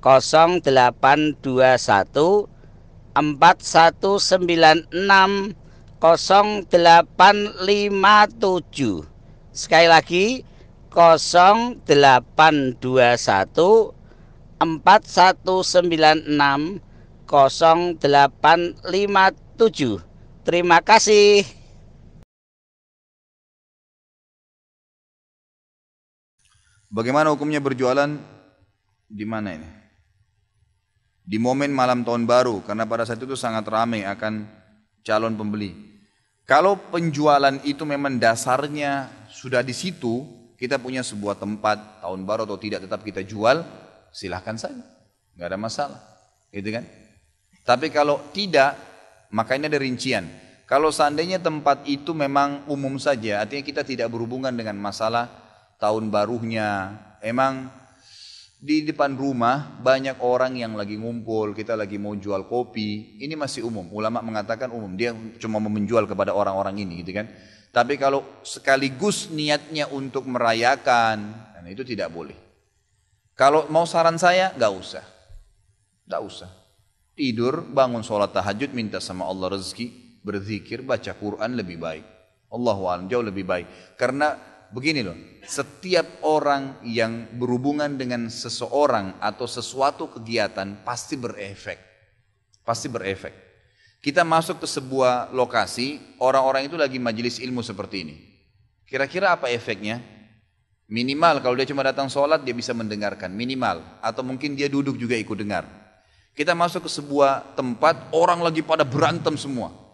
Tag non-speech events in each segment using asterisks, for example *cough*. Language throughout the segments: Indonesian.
0821 4196 0857 Sekali lagi 0821 4196 0857 Terima kasih. Bagaimana hukumnya berjualan di mana ini? Di momen malam tahun baru karena pada saat itu sangat ramai akan calon pembeli. Kalau penjualan itu memang dasarnya sudah di situ, kita punya sebuah tempat tahun baru atau tidak tetap kita jual, silahkan saja, nggak ada masalah, gitu kan? Tapi kalau tidak, maka ini ada rincian. Kalau seandainya tempat itu memang umum saja, artinya kita tidak berhubungan dengan masalah tahun barunya, emang di depan rumah banyak orang yang lagi ngumpul, kita lagi mau jual kopi, ini masih umum. Ulama mengatakan umum, dia cuma mau menjual kepada orang-orang ini gitu kan. Tapi kalau sekaligus niatnya untuk merayakan, dan itu tidak boleh. Kalau mau saran saya, nggak usah. Nggak usah. Tidur, bangun sholat tahajud, minta sama Allah rezeki, berzikir, baca Quran lebih baik. Allah jauh lebih baik. Karena begini loh, setiap orang yang berhubungan dengan seseorang atau sesuatu kegiatan pasti berefek. Pasti berefek. Kita masuk ke sebuah lokasi, orang-orang itu lagi majelis ilmu seperti ini. Kira-kira apa efeknya? Minimal kalau dia cuma datang sholat dia bisa mendengarkan, minimal. Atau mungkin dia duduk juga ikut dengar. Kita masuk ke sebuah tempat, orang lagi pada berantem semua.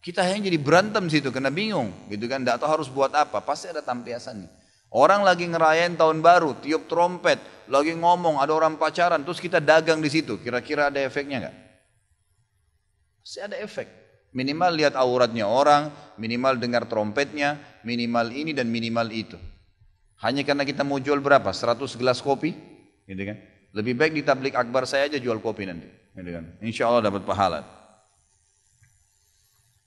Kita hanya jadi berantem situ karena bingung, gitu kan? Tidak tahu harus buat apa. Pasti ada tampiasannya. Orang lagi ngerayain tahun baru, tiup trompet, lagi ngomong, ada orang pacaran, terus kita dagang di situ. Kira-kira ada efeknya nggak? Pasti ada efek. Minimal lihat auratnya orang, minimal dengar trompetnya, minimal ini dan minimal itu. Hanya karena kita mau jual berapa? 100 gelas kopi, gitu kan? Lebih baik di tablik akbar saya aja jual kopi nanti, gitu kan? Insya Allah dapat pahala.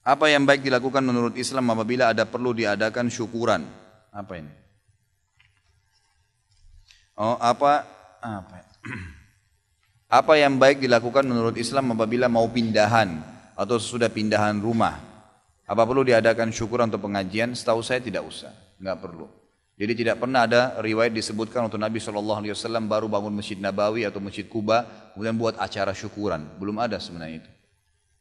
Apa yang baik dilakukan menurut Islam apabila ada perlu diadakan syukuran? Apa ini? Oh, apa apa? *clears throat* Apa yang baik dilakukan menurut Islam apabila mau pindahan atau sudah pindahan rumah? Apa perlu diadakan syukuran untuk pengajian? Setahu saya tidak usah, nggak perlu. Jadi tidak pernah ada riwayat disebutkan untuk Nabi Shallallahu Alaihi Wasallam baru bangun masjid Nabawi atau masjid Kuba kemudian buat acara syukuran. Belum ada sebenarnya itu.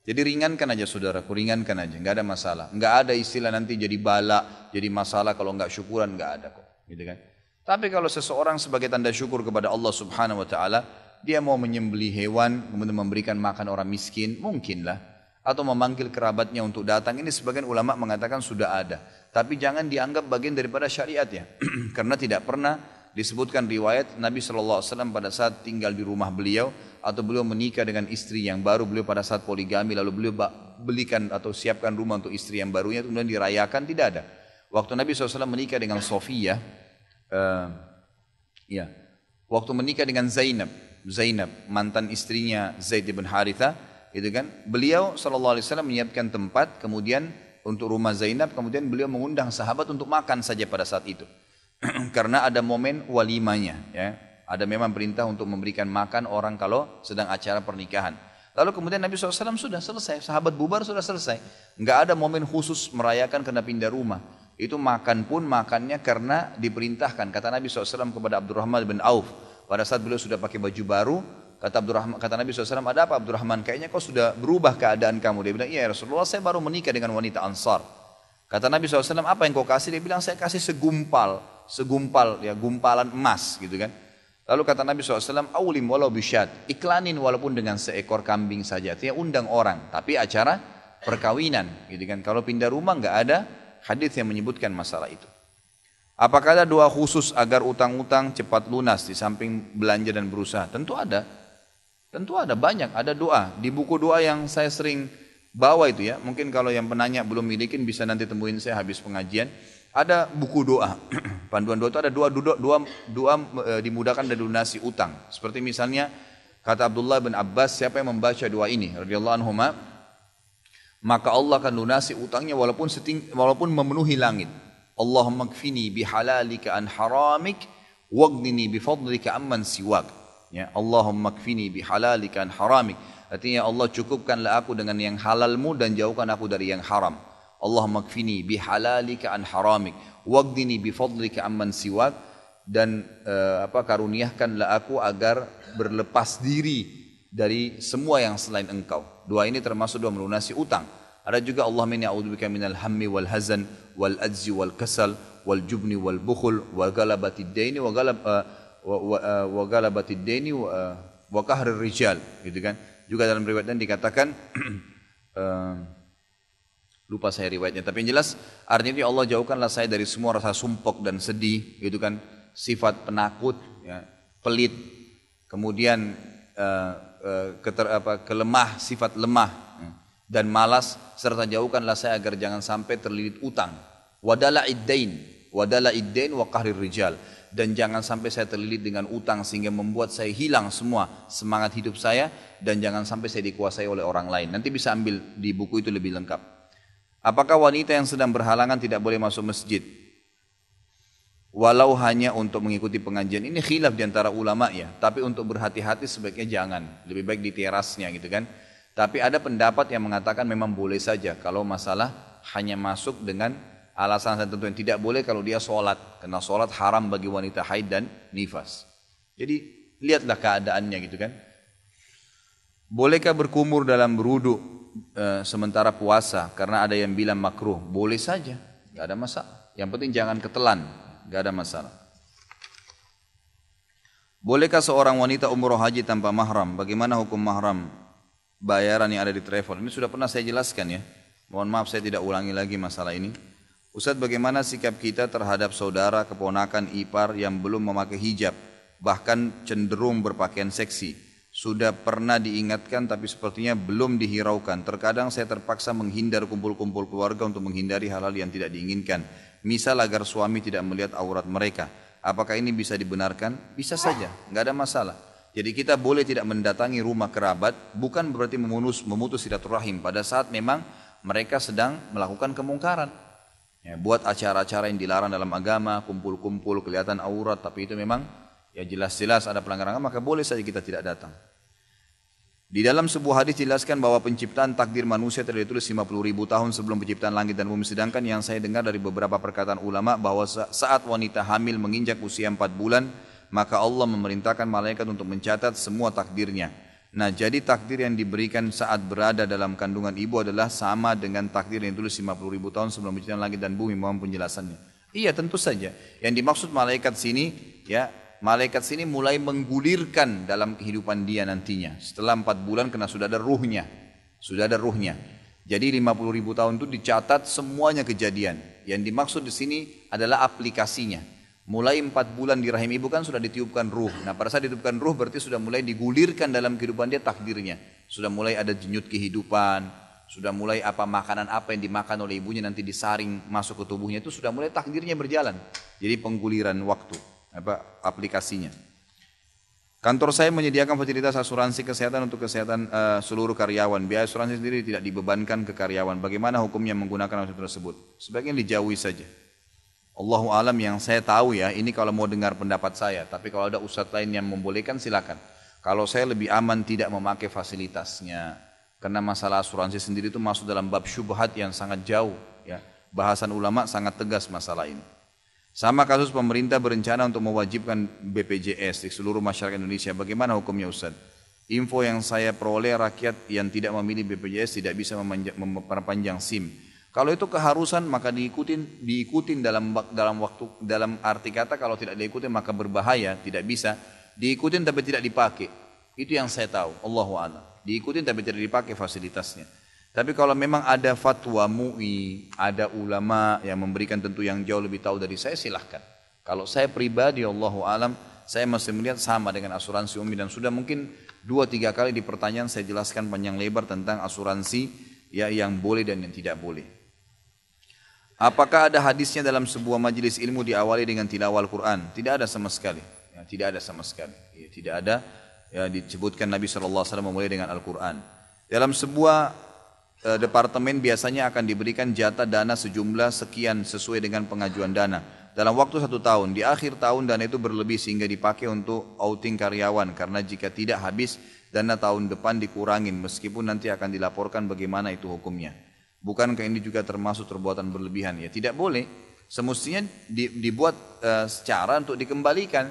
Jadi ringankan aja saudara, ringankan aja, nggak ada masalah. Nggak ada istilah nanti jadi bala, jadi masalah kalau nggak syukuran nggak ada kok, gitu kan? Tapi kalau seseorang sebagai tanda syukur kepada Allah Subhanahu Wa Taala, dia mau menyembeli hewan, kemudian memberikan makan orang miskin, mungkinlah. Atau memanggil kerabatnya untuk datang, ini sebagian ulama mengatakan sudah ada. Tapi jangan dianggap bagian daripada syariat ya, *clears throat* karena tidak pernah disebutkan riwayat Nabi Wasallam pada saat tinggal di rumah beliau atau beliau menikah dengan istri yang baru beliau pada saat poligami lalu beliau belikan atau siapkan rumah untuk istri yang barunya kemudian dirayakan tidak ada. Waktu Nabi SAW menikah dengan Sofia uh, ya waktu menikah dengan Zainab Zainab mantan istrinya Zaid bin Haritha itu kan beliau SAW menyiapkan tempat kemudian untuk rumah Zainab kemudian beliau mengundang sahabat untuk makan saja pada saat itu *clears throat* karena ada momen walimanya ya ada memang perintah untuk memberikan makan orang kalau sedang acara pernikahan. Lalu kemudian Nabi SAW sudah selesai, sahabat bubar sudah selesai. Nggak ada momen khusus merayakan kena pindah rumah. Itu makan pun makannya karena diperintahkan. Kata Nabi SAW kepada Abdurrahman bin Auf. Pada saat beliau sudah pakai baju baru, kata Abdurrahman, kata Nabi SAW, ada apa Abdurrahman? Kayaknya kau sudah berubah keadaan kamu. Dia bilang, iya Rasulullah saya baru menikah dengan wanita Ansar. Kata Nabi SAW, apa yang kau kasih? Dia bilang, saya kasih segumpal, segumpal, ya gumpalan emas gitu kan. Lalu kata Nabi SAW, awlim walau bisyad, iklanin walaupun dengan seekor kambing saja. Artinya undang orang, tapi acara perkawinan. Gitu kan. Kalau pindah rumah nggak ada hadis yang menyebutkan masalah itu. Apakah ada doa khusus agar utang-utang cepat lunas di samping belanja dan berusaha? Tentu ada. Tentu ada banyak, ada doa. Di buku doa yang saya sering bawa itu ya, mungkin kalau yang penanya belum milikin bisa nanti temuin saya habis pengajian. Ada buku doa, *clears throat* panduan doa itu ada doa doa doa, doa e, dimudahkan dari lunasi utang. Seperti misalnya kata Abdullah bin Abbas, siapa yang membaca doa ini, radhiyallahu anhu maka Allah akan lunasi utangnya walaupun seting, walaupun memenuhi langit. Allahumma kfini bihalalika an haramik waghnini bifadlika amman siwak. Ya, Allahumma kfini bihalalika an haramik. Artinya Allah cukupkanlah aku dengan yang halalmu dan jauhkan aku dari yang haram. Allahumma kfini bihalalika an haramik wagdini bifadlika amman siwak dan uh, apa karuniakanlah aku agar berlepas diri dari semua yang selain engkau. Doa ini termasuk doa melunasi utang. Ada juga Allah minni a'udzubika minal hammi wal hazan wal ajzi wal kasal wal jubni wal bukhul wa galabatid daini wa galab uh, wa, wa, uh, wa galabatid daini wa, uh, wa kahrir rijal gitu kan. Juga dalam riwayat dikatakan uh, *clears throat* Lupa saya riwayatnya. Tapi yang jelas artinya ya Allah jauhkanlah saya dari semua rasa sumpok dan sedih, gitu kan. Sifat penakut, ya, pelit, kemudian uh, uh, keter, apa, kelemah, sifat lemah ya, dan malas serta jauhkanlah saya agar jangan sampai terlilit utang. Wadala iddain, wadala iddain wa qahrir rijal dan jangan sampai saya terlilit dengan utang sehingga membuat saya hilang semua semangat hidup saya dan jangan sampai saya dikuasai oleh orang lain. Nanti bisa ambil di buku itu lebih lengkap. Apakah wanita yang sedang berhalangan tidak boleh masuk masjid? Walau hanya untuk mengikuti pengajian ini khilaf di antara ulama ya. Tapi untuk berhati-hati sebaiknya jangan. Lebih baik di terasnya gitu kan. Tapi ada pendapat yang mengatakan memang boleh saja kalau masalah hanya masuk dengan alasan tertentu yang tidak boleh kalau dia sholat. Karena sholat haram bagi wanita haid dan nifas. Jadi lihatlah keadaannya gitu kan. Bolehkah berkumur dalam beruduk? E, sementara puasa karena ada yang bilang makruh, boleh saja, nggak ada masalah. Yang penting jangan ketelan, nggak ada masalah. Bolehkah seorang wanita umroh haji tanpa mahram? Bagaimana hukum mahram bayaran yang ada di travel? Ini sudah pernah saya jelaskan ya. Mohon maaf saya tidak ulangi lagi masalah ini. Ustadz bagaimana sikap kita terhadap saudara, keponakan, ipar yang belum memakai hijab, bahkan cenderung berpakaian seksi? Sudah pernah diingatkan tapi sepertinya belum dihiraukan. Terkadang saya terpaksa menghindar kumpul-kumpul keluarga untuk menghindari hal-hal yang tidak diinginkan. Misal agar suami tidak melihat aurat mereka. Apakah ini bisa dibenarkan? Bisa saja, nggak ada masalah. Jadi kita boleh tidak mendatangi rumah kerabat, bukan berarti memutus, memutus silaturahim pada saat memang mereka sedang melakukan kemungkaran. Ya, buat acara-acara yang dilarang dalam agama, kumpul-kumpul, kelihatan aurat, tapi itu memang ya jelas-jelas ada pelanggaran maka boleh saja kita tidak datang. Di dalam sebuah hadis dijelaskan bahwa penciptaan takdir manusia telah ditulis 50 ribu tahun sebelum penciptaan langit dan bumi. Sedangkan yang saya dengar dari beberapa perkataan ulama bahwa saat wanita hamil menginjak usia 4 bulan, maka Allah memerintahkan malaikat untuk mencatat semua takdirnya. Nah jadi takdir yang diberikan saat berada dalam kandungan ibu adalah sama dengan takdir yang ditulis 50 ribu tahun sebelum penciptaan langit dan bumi. Mohon penjelasannya. Iya tentu saja. Yang dimaksud malaikat sini ya malaikat sini mulai menggulirkan dalam kehidupan dia nantinya. Setelah empat bulan kena sudah ada ruhnya. Sudah ada ruhnya. Jadi 50 ribu tahun itu dicatat semuanya kejadian. Yang dimaksud di sini adalah aplikasinya. Mulai empat bulan di rahim ibu kan sudah ditiupkan ruh. Nah pada saat ditiupkan ruh berarti sudah mulai digulirkan dalam kehidupan dia takdirnya. Sudah mulai ada jenyut kehidupan. Sudah mulai apa makanan apa yang dimakan oleh ibunya nanti disaring masuk ke tubuhnya itu sudah mulai takdirnya berjalan. Jadi pengguliran waktu apa aplikasinya. Kantor saya menyediakan fasilitas asuransi kesehatan untuk kesehatan uh, seluruh karyawan. Biaya asuransi sendiri tidak dibebankan ke karyawan. Bagaimana hukumnya menggunakan asuransi tersebut? Sebagian dijauhi saja. Allahu alam yang saya tahu ya, ini kalau mau dengar pendapat saya. Tapi kalau ada ustadz lain yang membolehkan silakan. Kalau saya lebih aman tidak memakai fasilitasnya. Karena masalah asuransi sendiri itu masuk dalam bab syubhat yang sangat jauh. Ya. Bahasan ulama sangat tegas masalah ini. Sama kasus pemerintah berencana untuk mewajibkan BPJS di seluruh masyarakat Indonesia. Bagaimana hukumnya Ustaz? Info yang saya peroleh rakyat yang tidak memilih BPJS tidak bisa memperpanjang SIM. Kalau itu keharusan maka diikutin diikutin dalam dalam waktu dalam arti kata kalau tidak diikutin maka berbahaya, tidak bisa. Diikutin tapi tidak dipakai. Itu yang saya tahu. Allahu a'lam. Diikutin tapi tidak dipakai fasilitasnya. Tapi kalau memang ada fatwa MUI, ada ulama yang memberikan tentu yang jauh lebih tahu dari saya silahkan. Kalau saya pribadi Allah alam saya masih melihat sama dengan asuransi umum dan sudah mungkin dua tiga kali di pertanyaan saya jelaskan panjang lebar tentang asuransi ya yang boleh dan yang tidak boleh. Apakah ada hadisnya dalam sebuah majelis ilmu diawali dengan tilawah Al-Quran? Tidak ada sama sekali. Ya, tidak ada sama sekali. Ya, tidak ada ya, disebutkan Nabi SAW memulai dengan Al-Quran. Dalam sebuah departemen biasanya akan diberikan jatah dana sejumlah sekian sesuai dengan pengajuan dana. Dalam waktu satu tahun, di akhir tahun dana itu berlebih sehingga dipakai untuk outing karyawan. Karena jika tidak habis, dana tahun depan dikurangin meskipun nanti akan dilaporkan bagaimana itu hukumnya. Bukankah ini juga termasuk perbuatan berlebihan? Ya tidak boleh. Semestinya dibuat uh, secara untuk dikembalikan.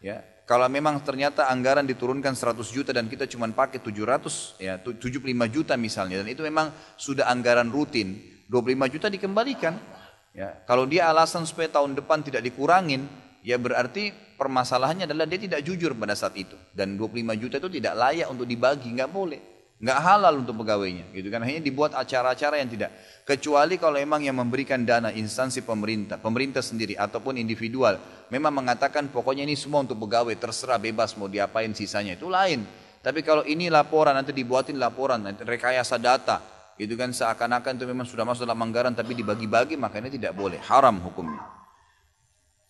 Ya, kalau memang ternyata anggaran diturunkan 100 juta dan kita cuma pakai 700 ya 75 juta misalnya dan itu memang sudah anggaran rutin 25 juta dikembalikan. Ya kalau dia alasan supaya tahun depan tidak dikurangin ya berarti permasalahannya adalah dia tidak jujur pada saat itu. Dan 25 juta itu tidak layak untuk dibagi nggak boleh nggak halal untuk pegawainya gitu kan? Hanya dibuat acara-acara yang tidak. Kecuali kalau memang yang memberikan dana instansi pemerintah pemerintah sendiri ataupun individual. Memang mengatakan pokoknya ini semua untuk pegawai terserah bebas mau diapain sisanya itu lain. Tapi kalau ini laporan nanti dibuatin laporan nanti rekayasa data gitu kan? Seakan-akan itu memang sudah masuk dalam anggaran tapi dibagi-bagi makanya tidak boleh. Haram hukumnya.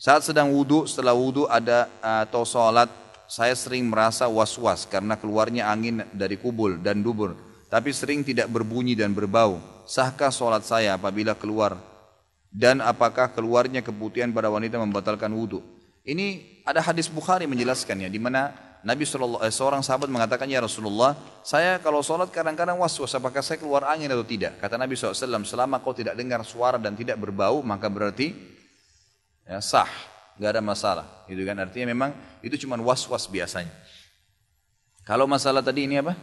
Saat sedang wudhu setelah wudhu ada atau sholat saya sering merasa was-was karena keluarnya angin dari kubul dan dubur, tapi sering tidak berbunyi dan berbau. Sahkah sholat saya apabila keluar? Dan apakah keluarnya keputihan pada wanita membatalkan wudhu? Ini ada hadis Bukhari menjelaskannya, di mana Nabi SAW, eh, seorang sahabat mengatakan, Ya Rasulullah, saya kalau sholat kadang-kadang was-was, apakah saya keluar angin atau tidak? Kata Nabi SAW, selama kau tidak dengar suara dan tidak berbau, maka berarti ya, sah nggak ada masalah. Itu kan artinya memang itu cuma was-was biasanya. Kalau masalah tadi ini apa?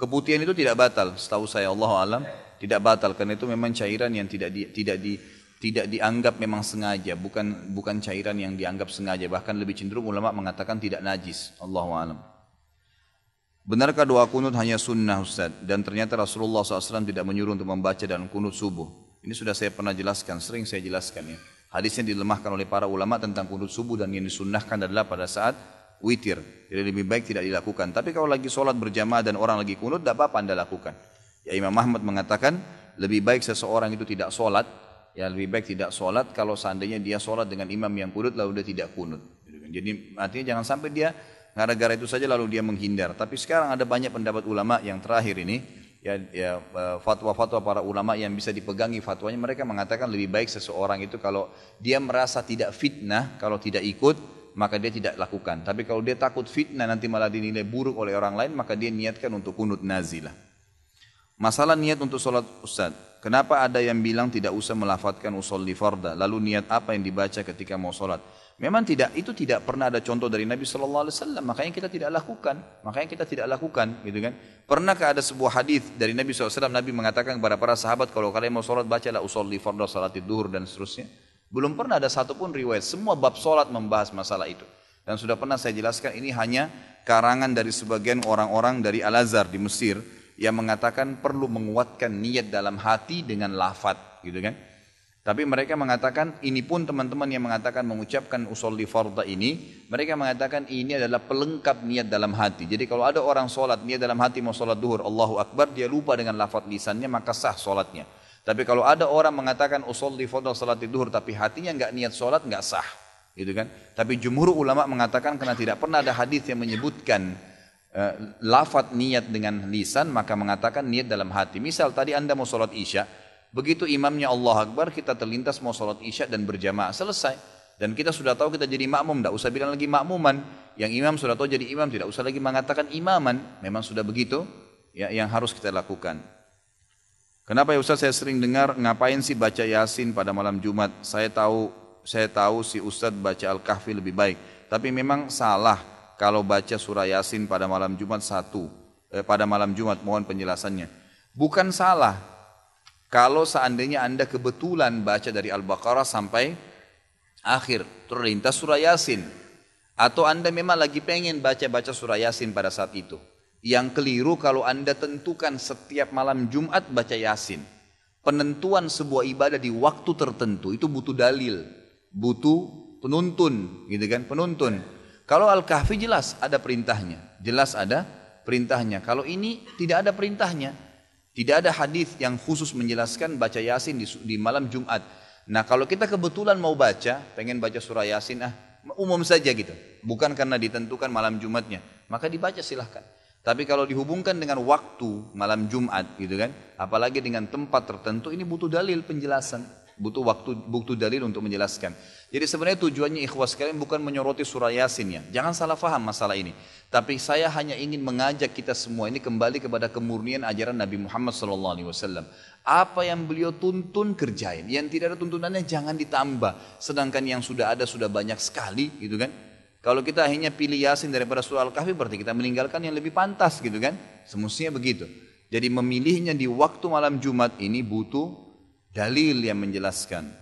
Keputihan itu tidak batal, setahu saya Allah alam tidak batal karena itu memang cairan yang tidak di, tidak di tidak dianggap memang sengaja, bukan bukan cairan yang dianggap sengaja, bahkan lebih cenderung ulama mengatakan tidak najis. Allah alam. Benarkah doa kunut hanya sunnah Ustaz? Dan ternyata Rasulullah SAW tidak menyuruh untuk membaca dan kunut subuh. Ini sudah saya pernah jelaskan, sering saya jelaskan ya. Hadisnya dilemahkan oleh para ulama tentang kunut subuh dan yang disunnahkan adalah pada saat witir. Jadi lebih baik tidak dilakukan. Tapi kalau lagi sholat berjamaah dan orang lagi kunut, tidak apa-apa anda lakukan. Ya Imam Ahmad mengatakan lebih baik seseorang itu tidak sholat, ya lebih baik tidak sholat kalau seandainya dia sholat dengan imam yang kunut lalu dia tidak kunut. Jadi artinya jangan sampai dia gara-gara itu saja lalu dia menghindar. Tapi sekarang ada banyak pendapat ulama yang terakhir ini ya, ya eh, fatwa-fatwa para ulama yang bisa dipegangi fatwanya mereka mengatakan lebih baik seseorang itu kalau dia merasa tidak fitnah kalau tidak ikut maka dia tidak lakukan. Tapi kalau dia takut fitnah nanti malah dinilai buruk oleh orang lain maka dia niatkan untuk kunut nazilah. Masalah niat untuk sholat Ustaz kenapa ada yang bilang tidak usah melafatkan usul di farda? Lalu niat apa yang dibaca ketika mau sholat Memang tidak itu tidak pernah ada contoh dari Nabi Shallallahu Alaihi Wasallam, makanya kita tidak lakukan, makanya kita tidak lakukan, gitu kan? Pernahkah ada sebuah hadis dari Nabi SAW Nabi mengatakan kepada para sahabat kalau kalian mau sholat bacalah usolli farda salat duhur dan seterusnya. Belum pernah ada satupun riwayat. Semua bab sholat membahas masalah itu. Dan sudah pernah saya jelaskan ini hanya karangan dari sebagian orang-orang dari Al Azhar di Mesir yang mengatakan perlu menguatkan niat dalam hati dengan lafat, gitu kan? Tapi mereka mengatakan, ini pun teman-teman yang mengatakan mengucapkan usul di farda ini, mereka mengatakan ini adalah pelengkap niat dalam hati. Jadi kalau ada orang sholat, niat dalam hati mau sholat duhur, Allahu Akbar, dia lupa dengan lafaz lisannya, maka sah sholatnya. Tapi kalau ada orang mengatakan usul di farda sholat duhur, tapi hatinya nggak niat sholat, nggak sah. Gitu kan? Tapi jumhur ulama mengatakan karena tidak pernah ada hadis yang menyebutkan uh, lafaz niat dengan lisan, maka mengatakan niat dalam hati. Misal tadi anda mau sholat isya, Begitu imamnya Allah Akbar, kita terlintas mau sholat isya dan berjamaah. Selesai. Dan kita sudah tahu kita jadi makmum, tidak usah bilang lagi makmuman. Yang imam sudah tahu jadi imam, tidak usah lagi mengatakan imaman. Memang sudah begitu ya, yang harus kita lakukan. Kenapa ya Ustaz saya sering dengar ngapain sih baca Yasin pada malam Jumat? Saya tahu saya tahu si Ustaz baca Al-Kahfi lebih baik. Tapi memang salah kalau baca surah Yasin pada malam Jumat satu. Eh, pada malam Jumat mohon penjelasannya. Bukan salah, kalau seandainya Anda kebetulan baca dari Al-Baqarah sampai akhir, terlintas surah Yasin. Atau Anda memang lagi pengen baca-baca surah Yasin pada saat itu. Yang keliru kalau Anda tentukan setiap malam Jumat baca Yasin. Penentuan sebuah ibadah di waktu tertentu itu butuh dalil, butuh penuntun, gitu kan? Penuntun. Kalau Al-Kahfi jelas ada perintahnya, jelas ada perintahnya. Kalau ini tidak ada perintahnya, tidak ada hadis yang khusus menjelaskan baca Yasin di, di malam Jumat. Nah kalau kita kebetulan mau baca, pengen baca surah Yasin, ah umum saja gitu, bukan karena ditentukan malam Jumatnya, maka dibaca silahkan. Tapi kalau dihubungkan dengan waktu malam Jumat gitu kan, apalagi dengan tempat tertentu ini butuh dalil penjelasan, butuh waktu butuh dalil untuk menjelaskan. Jadi sebenarnya tujuannya ikhwas kalian bukan menyoroti surah Yasin ya. Jangan salah faham masalah ini. Tapi saya hanya ingin mengajak kita semua ini kembali kepada kemurnian ajaran Nabi Muhammad SAW. Apa yang beliau tuntun kerjain. Yang tidak ada tuntunannya jangan ditambah. Sedangkan yang sudah ada sudah banyak sekali gitu kan. Kalau kita akhirnya pilih Yasin daripada surah Al-Kahfi berarti kita meninggalkan yang lebih pantas gitu kan. Semestinya begitu. Jadi memilihnya di waktu malam Jumat ini butuh dalil yang menjelaskan.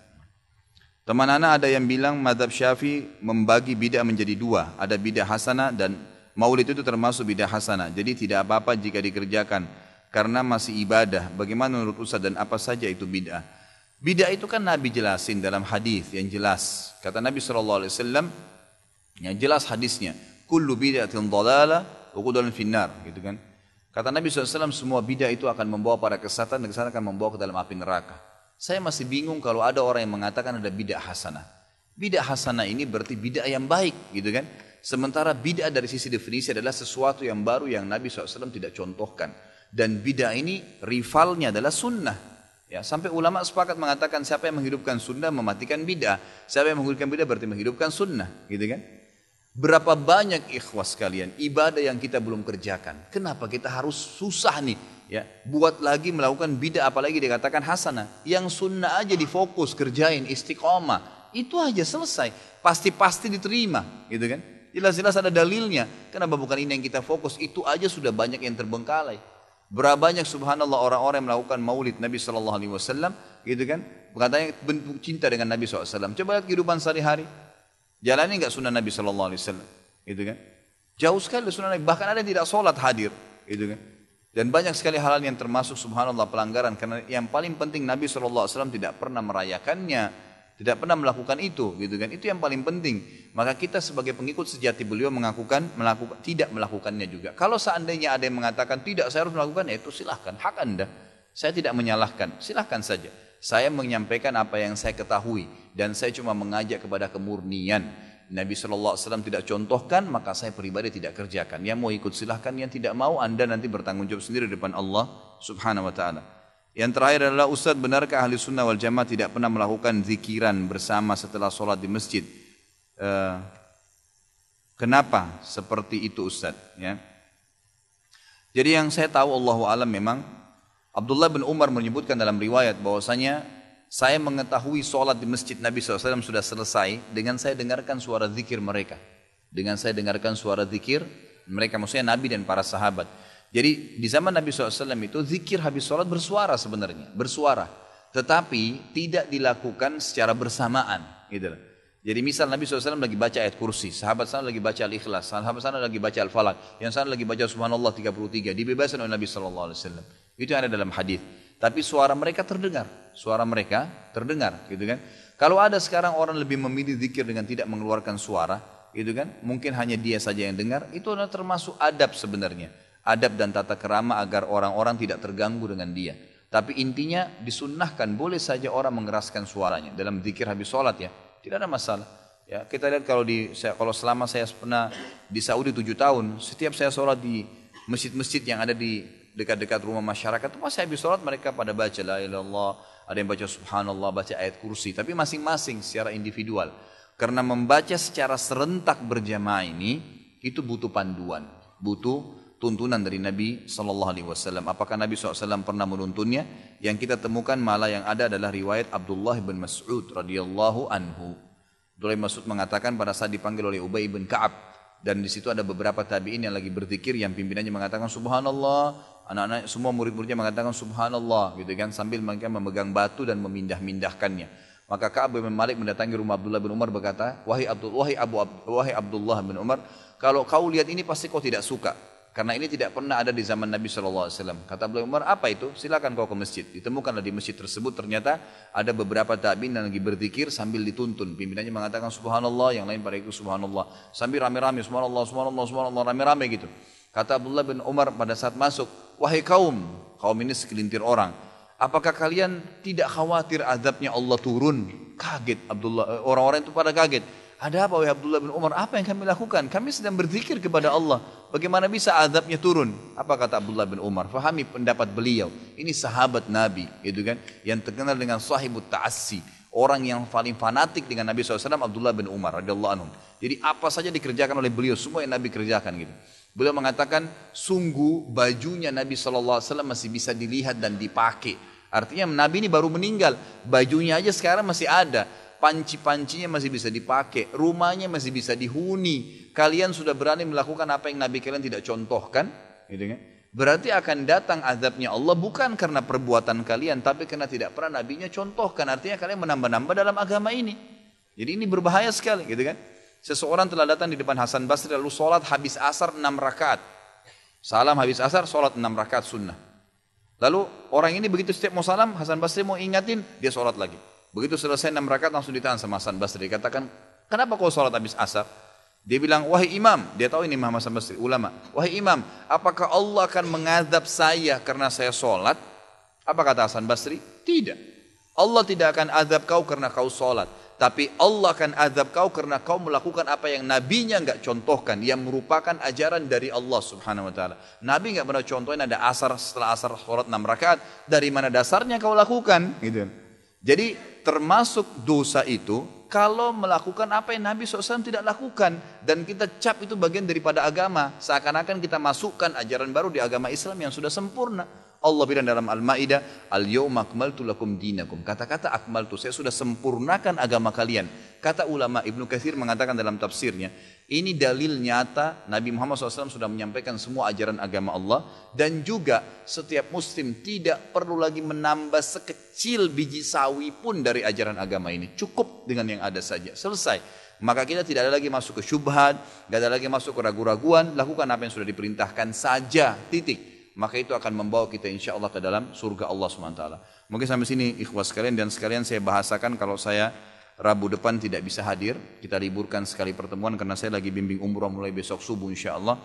Teman anak ada yang bilang madhab syafi membagi bidah menjadi dua. Ada bidah hasanah dan maulid itu termasuk bidah hasanah. Jadi tidak apa-apa jika dikerjakan. Karena masih ibadah. Bagaimana menurut Ustaz dan apa saja itu bidah. Bidah itu kan Nabi jelasin dalam hadis yang jelas. Kata Nabi SAW, yang jelas hadisnya, kullu bid'atin wa kullu finnar, gitu kan. Kata Nabi SAW, semua bid'ah itu akan membawa pada kesatan dan kesatan akan membawa ke dalam api neraka. Saya masih bingung kalau ada orang yang mengatakan ada bid'ah hasanah. Bid'ah hasanah ini berarti bid'ah yang baik, gitu kan. Sementara bid'ah dari sisi definisi adalah sesuatu yang baru yang Nabi SAW tidak contohkan. Dan bid'ah ini rivalnya adalah sunnah. Ya, sampai ulama sepakat mengatakan siapa yang menghidupkan sunnah mematikan bid'ah. Siapa yang menghidupkan bid'ah berarti menghidupkan sunnah, gitu kan? Berapa banyak ikhwas kalian ibadah yang kita belum kerjakan. Kenapa kita harus susah nih ya buat lagi melakukan bidah apalagi dikatakan hasanah. Yang sunnah aja difokus kerjain istiqomah. Itu aja selesai. Pasti-pasti diterima gitu kan. Jelas-jelas ada dalilnya. Kenapa bukan ini yang kita fokus? Itu aja sudah banyak yang terbengkalai. Berapa banyak subhanallah orang-orang yang melakukan maulid Nabi Shallallahu Alaihi Wasallam gitu kan? Katanya bentuk cinta dengan Nabi SAW. Coba lihat kehidupan sehari-hari. Jalani nggak sunnah Nabi Shallallahu Alaihi Wasallam, gitu kan? Jauh sekali sunnah Nabi. Bahkan ada yang tidak sholat hadir, gitu kan? Dan banyak sekali hal yang termasuk subhanallah pelanggaran karena yang paling penting Nabi Wasallam tidak pernah merayakannya, tidak pernah melakukan itu, gitu kan? Itu yang paling penting. Maka kita sebagai pengikut sejati beliau mengakukan, melakukan, tidak melakukannya juga. Kalau seandainya ada yang mengatakan tidak, saya harus melakukan, ya itu silahkan, hak anda. Saya tidak menyalahkan, silahkan saja. Saya menyampaikan apa yang saya ketahui dan saya cuma mengajak kepada kemurnian. Nabi SAW tidak contohkan, maka saya pribadi tidak kerjakan. Yang mau ikut silahkan, yang tidak mau Anda nanti bertanggung jawab sendiri di depan Allah Subhanahu Wa Taala. Yang terakhir adalah Ustadz benarkah ahli sunnah wal jamaah tidak pernah melakukan zikiran bersama setelah sholat di masjid? Uh, kenapa seperti itu Ustadz? Ya. Jadi yang saya tahu Allah alam memang Abdullah bin Umar menyebutkan dalam riwayat bahwasanya saya mengetahui sholat di masjid Nabi SAW sudah selesai dengan saya dengarkan suara zikir mereka. Dengan saya dengarkan suara zikir mereka maksudnya Nabi dan para sahabat. Jadi di zaman Nabi SAW itu zikir habis sholat bersuara sebenarnya, bersuara. Tetapi tidak dilakukan secara bersamaan. Gitu. Jadi misal Nabi SAW lagi baca ayat kursi, sahabat sana lagi baca al-ikhlas, sahabat sana lagi baca al-falak, yang sana lagi baca subhanallah 33, dibebaskan oleh Nabi SAW. Itu ada dalam hadis. Tapi suara mereka terdengar. Suara mereka terdengar, gitu kan? Kalau ada sekarang orang lebih memilih zikir dengan tidak mengeluarkan suara, gitu kan? Mungkin hanya dia saja yang dengar, itu adalah termasuk adab sebenarnya. Adab dan tata kerama agar orang-orang tidak terganggu dengan dia. Tapi intinya disunnahkan boleh saja orang mengeraskan suaranya dalam zikir habis sholat ya, tidak ada masalah. Ya, kita lihat kalau di saya, kalau selama saya pernah di Saudi tujuh tahun, setiap saya sholat di masjid-masjid yang ada di dekat-dekat rumah masyarakat itu pas habis sholat mereka pada baca la ilallah ada yang baca subhanallah baca ayat kursi tapi masing-masing secara individual karena membaca secara serentak berjamaah ini itu butuh panduan butuh tuntunan dari Nabi Sallallahu Alaihi Wasallam. Apakah Nabi SAW pernah menuntunnya? Yang kita temukan malah yang ada adalah riwayat Abdullah bin Mas'ud radhiyallahu anhu. Abdullah bin Mas'ud mengatakan pada saat dipanggil oleh Ubay bin Ka'ab dan di situ ada beberapa tabiin yang lagi berzikir yang pimpinannya mengatakan subhanallah anak-anak semua murid-muridnya mengatakan subhanallah gitu kan sambil mereka memegang batu dan memindah-mindahkannya. Maka Ka'ab bin Malik mendatangi rumah Abdullah bin Umar berkata, "Wahai Abdul wahai Abu wahai Abdullah bin Umar, kalau kau lihat ini pasti kau tidak suka." Karena ini tidak pernah ada di zaman Nabi SAW. Kata beliau Umar, apa itu? Silakan kau ke masjid. Ditemukanlah di masjid tersebut ternyata ada beberapa tabiin yang lagi berzikir sambil dituntun. Pimpinannya mengatakan subhanallah, yang lain pada itu subhanallah. Sambil rame-rame subhanallah, subhanallah, subhanallah, rame-rame gitu. Kata Abdullah bin Umar pada saat masuk, wahai kaum, kaum ini segelintir orang. Apakah kalian tidak khawatir azabnya Allah turun? Kaget Abdullah, eh, orang-orang itu pada kaget. Ada apa wahai Abdullah bin Umar? Apa yang kami lakukan? Kami sedang berzikir kepada Allah. Bagaimana bisa azabnya turun? Apa kata Abdullah bin Umar? Fahami pendapat beliau. Ini sahabat Nabi, gitu kan? Yang terkenal dengan sahibut ta'assi. Orang yang paling fanatik dengan Nabi SAW Abdullah bin Umar. Jadi apa saja dikerjakan oleh beliau, semua yang Nabi kerjakan gitu. Beliau mengatakan, sungguh bajunya Nabi SAW masih bisa dilihat dan dipakai. Artinya Nabi ini baru meninggal, bajunya aja sekarang masih ada. Panci-pancinya masih bisa dipakai, rumahnya masih bisa dihuni. Kalian sudah berani melakukan apa yang Nabi kalian tidak contohkan, gitu kan? Berarti akan datang azabnya Allah bukan karena perbuatan kalian, tapi karena tidak pernah nabinya contohkan. Artinya kalian menambah-nambah dalam agama ini. Jadi ini berbahaya sekali, gitu kan? Seseorang telah datang di depan Hasan Basri lalu sholat habis asar enam rakaat. Salam habis asar, sholat enam rakaat sunnah. Lalu orang ini begitu setiap mau salam, Hasan Basri mau ingatin, dia sholat lagi. Begitu selesai enam rakaat langsung ditahan sama Hasan Basri. Katakan, kenapa kau sholat habis asar? Dia bilang, wahai imam, dia tahu ini Imam Hasan Basri, ulama. Wahai imam, apakah Allah akan mengadab saya karena saya sholat? Apa kata Hasan Basri? Tidak. Allah tidak akan azab kau karena kau sholat. Tapi Allah akan azab kau karena kau melakukan apa yang nabinya nggak contohkan, yang merupakan ajaran dari Allah Subhanahu Wa Taala. Nabi nggak pernah contohin ada asar setelah asar sholat enam rakaat. Dari mana dasarnya kau lakukan? Gitu. Jadi termasuk dosa itu kalau melakukan apa yang Nabi SAW tidak lakukan dan kita cap itu bagian daripada agama seakan-akan kita masukkan ajaran baru di agama Islam yang sudah sempurna Allah bilang dalam Al-Maidah, "Al-yawma akmaltu lakum dinakum." Kata-kata akmaltu, saya sudah sempurnakan agama kalian. Kata ulama Ibnu Katsir mengatakan dalam tafsirnya, ini dalil nyata Nabi Muhammad SAW sudah menyampaikan semua ajaran agama Allah dan juga setiap muslim tidak perlu lagi menambah sekecil biji sawi pun dari ajaran agama ini. Cukup dengan yang ada saja. Selesai. Maka kita tidak ada lagi masuk ke syubhat, tidak ada lagi masuk ke ragu-raguan, lakukan apa yang sudah diperintahkan saja, titik maka itu akan membawa kita insya Allah ke dalam surga Allah SWT. Mungkin sampai sini ikhwas sekalian dan sekalian saya bahasakan kalau saya Rabu depan tidak bisa hadir, kita liburkan sekali pertemuan karena saya lagi bimbing umroh mulai besok subuh insya Allah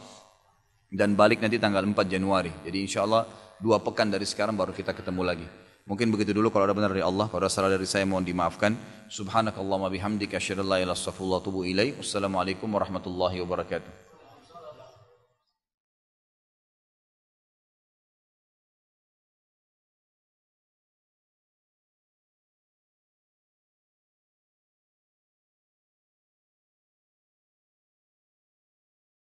dan balik nanti tanggal 4 Januari. Jadi insya Allah dua pekan dari sekarang baru kita ketemu lagi. Mungkin begitu dulu kalau ada benar dari Allah, kalau ada salah dari saya mohon dimaafkan. Subhanakallahumma bihamdika asyhadu an la ilaha illa anta astaghfiruka wa atubu ilaik. Wassalamualaikum warahmatullahi wabarakatuh.